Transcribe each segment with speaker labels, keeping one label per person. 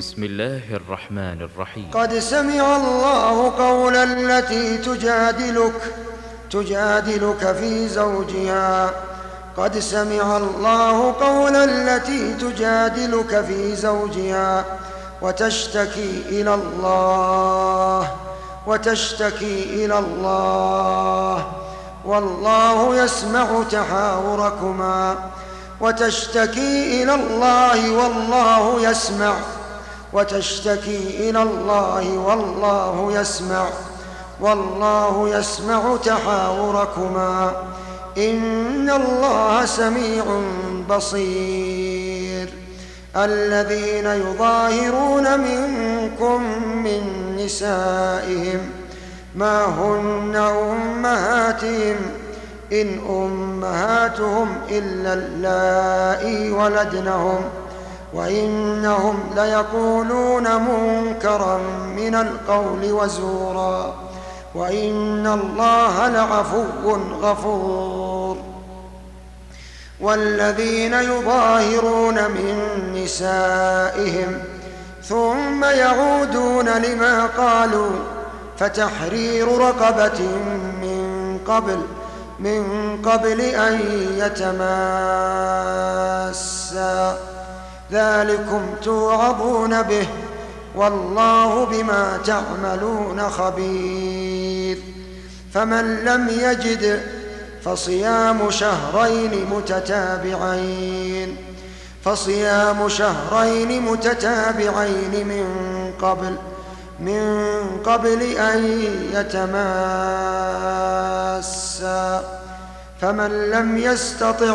Speaker 1: بسم الله الرحمن الرحيم
Speaker 2: قد سمع الله قول التي تجادلك تجادلك في زوجها قد سمع الله قول التي تجادلك في زوجها وتشتكي إلى الله وتشتكي إلى الله والله يسمع تحاوركما وتشتكي إلى الله والله يسمع وتشتكي الى الله والله يسمع والله يسمع تحاوركما ان الله سميع بصير الذين يظاهرون منكم من نسائهم ما هن امهاتهم ان امهاتهم الا اللائي ولدنهم وإنهم ليقولون منكرا من القول وزورا وإن الله لعفو غفور والذين يظاهرون من نسائهم ثم يعودون لما قالوا فتحرير رقبة من قبل من قبل أن يتماسا ذلكم توعظون به والله بما تعملون خبير فمن لم يجد فصيام شهرين متتابعين فصيام شهرين متتابعين من قبل من قبل أن يتماسا فمن لم يستطع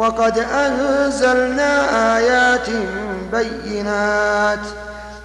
Speaker 2: وقد أنزلنا آيات بينات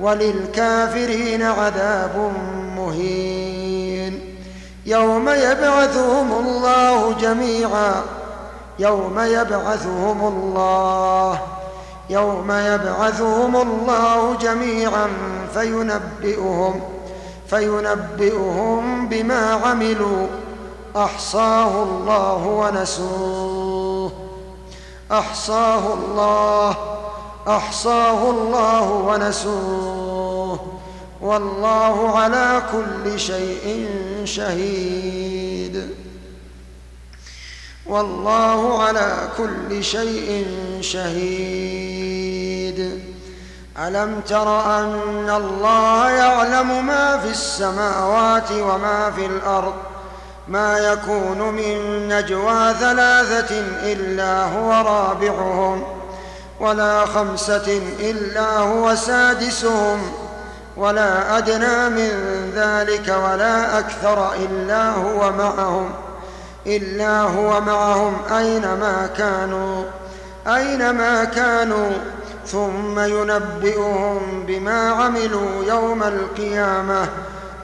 Speaker 2: وللكافرين عذاب مهين يوم يبعثهم الله جميعا يوم يبعثهم الله يوم يبعثهم الله جميعا فينبئهم فينبئهم بما عملوا أحصاه الله ونسوه احصاه الله احصاه الله ونسوه والله على كل شيء شهيد والله على كل شيء شهيد الم تر ان الله يعلم ما في السماوات وما في الارض ما يكون من نجوى ثلاثة إلا هو رابعهم ولا خمسة إلا هو سادسهم ولا أدنى من ذلك ولا أكثر إلا هو معهم إلا هو معهم أينما كانوا أينما كانوا ثم ينبئهم بما عملوا يوم القيامة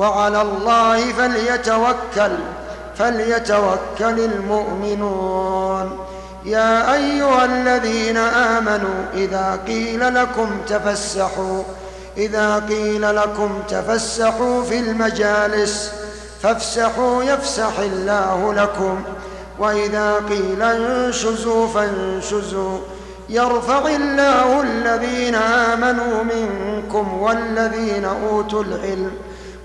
Speaker 2: وعلى الله فليتوكل فليتوكل المؤمنون يا ايها الذين امنوا اذا قيل لكم تفسحوا اذا قيل لكم تفسحوا في المجالس فافسحوا يفسح الله لكم واذا قيل انشزوا فانشزوا يرفع الله الذين امنوا منكم والذين اوتوا العلم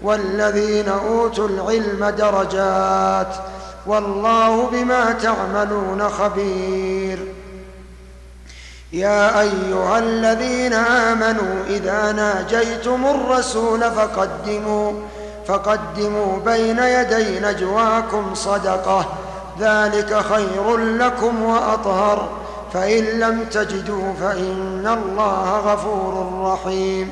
Speaker 2: والذين أوتوا العلم درجات والله بما تعملون خبير يا أيها الذين آمنوا إذا ناجيتم الرسول فقدموا فقدموا بين يدي نجواكم صدقة ذلك خير لكم وأطهر فإن لم تجدوا فإن الله غفور رحيم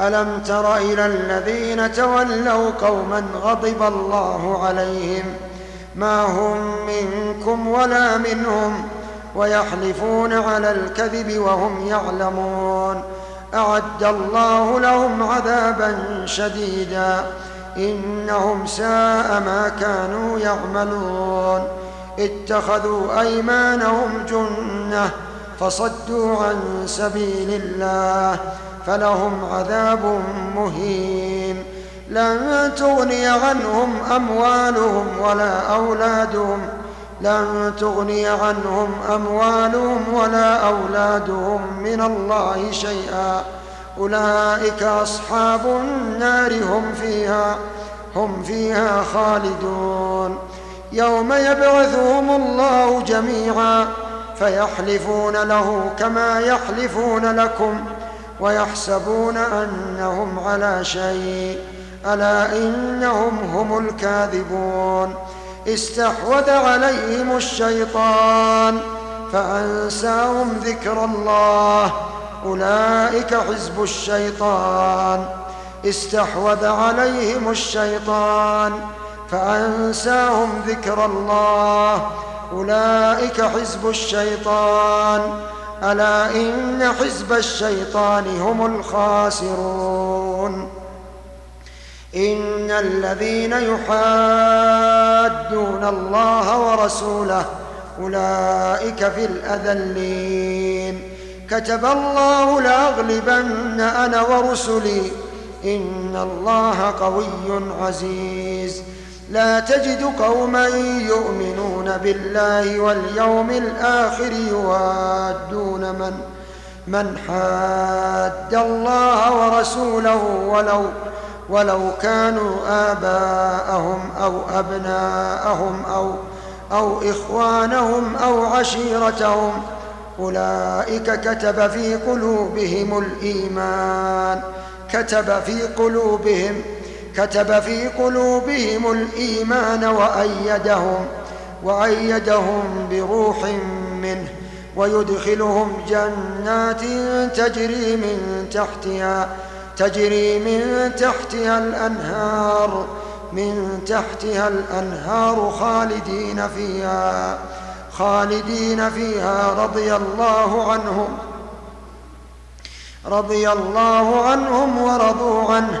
Speaker 2: الم تر الى الذين تولوا قوما غضب الله عليهم ما هم منكم ولا منهم ويحلفون على الكذب وهم يعلمون اعد الله لهم عذابا شديدا انهم ساء ما كانوا يعملون اتخذوا ايمانهم جنه فصدوا عن سبيل الله فلهم عذاب مهين لن تغني عنهم أموالهم ولا أولادهم لن تغني عنهم أموالهم ولا أولادهم من الله شيئا أولئك أصحاب النار هم فيها هم فيها خالدون يوم يبعثهم الله جميعا فيحلفون له كما يحلفون لكم ۖ ويحسبون أنهم على شيء ألا إنهم هم الكاذبون استحوذ عليهم الشيطان فأنساهم ذكر الله أولئك حزب الشيطان استحوذ عليهم الشيطان فأنساهم ذكر الله أولئك حزب الشيطان الا ان حزب الشيطان هم الخاسرون ان الذين يحادون الله ورسوله اولئك في الاذلين كتب الله لاغلبن انا ورسلي ان الله قوي عزيز لا تجد قوما يؤمنون بالله واليوم الآخر يوادون من من حاد الله ورسوله ولو ولو كانوا آباءهم أو أبناءهم أو أو إخوانهم أو عشيرتهم أولئك كتب في قلوبهم الإيمان كتب في قلوبهم الإيمان كتب في قلوبهم الإيمان وأيدهم وأيدهم بروح منه ويدخلهم جنات تجري من تحتها تجري من تحتها الأنهار من تحتها الأنهار خالدين فيها خالدين فيها رضي الله عنهم رضي الله عنهم ورضوا عنه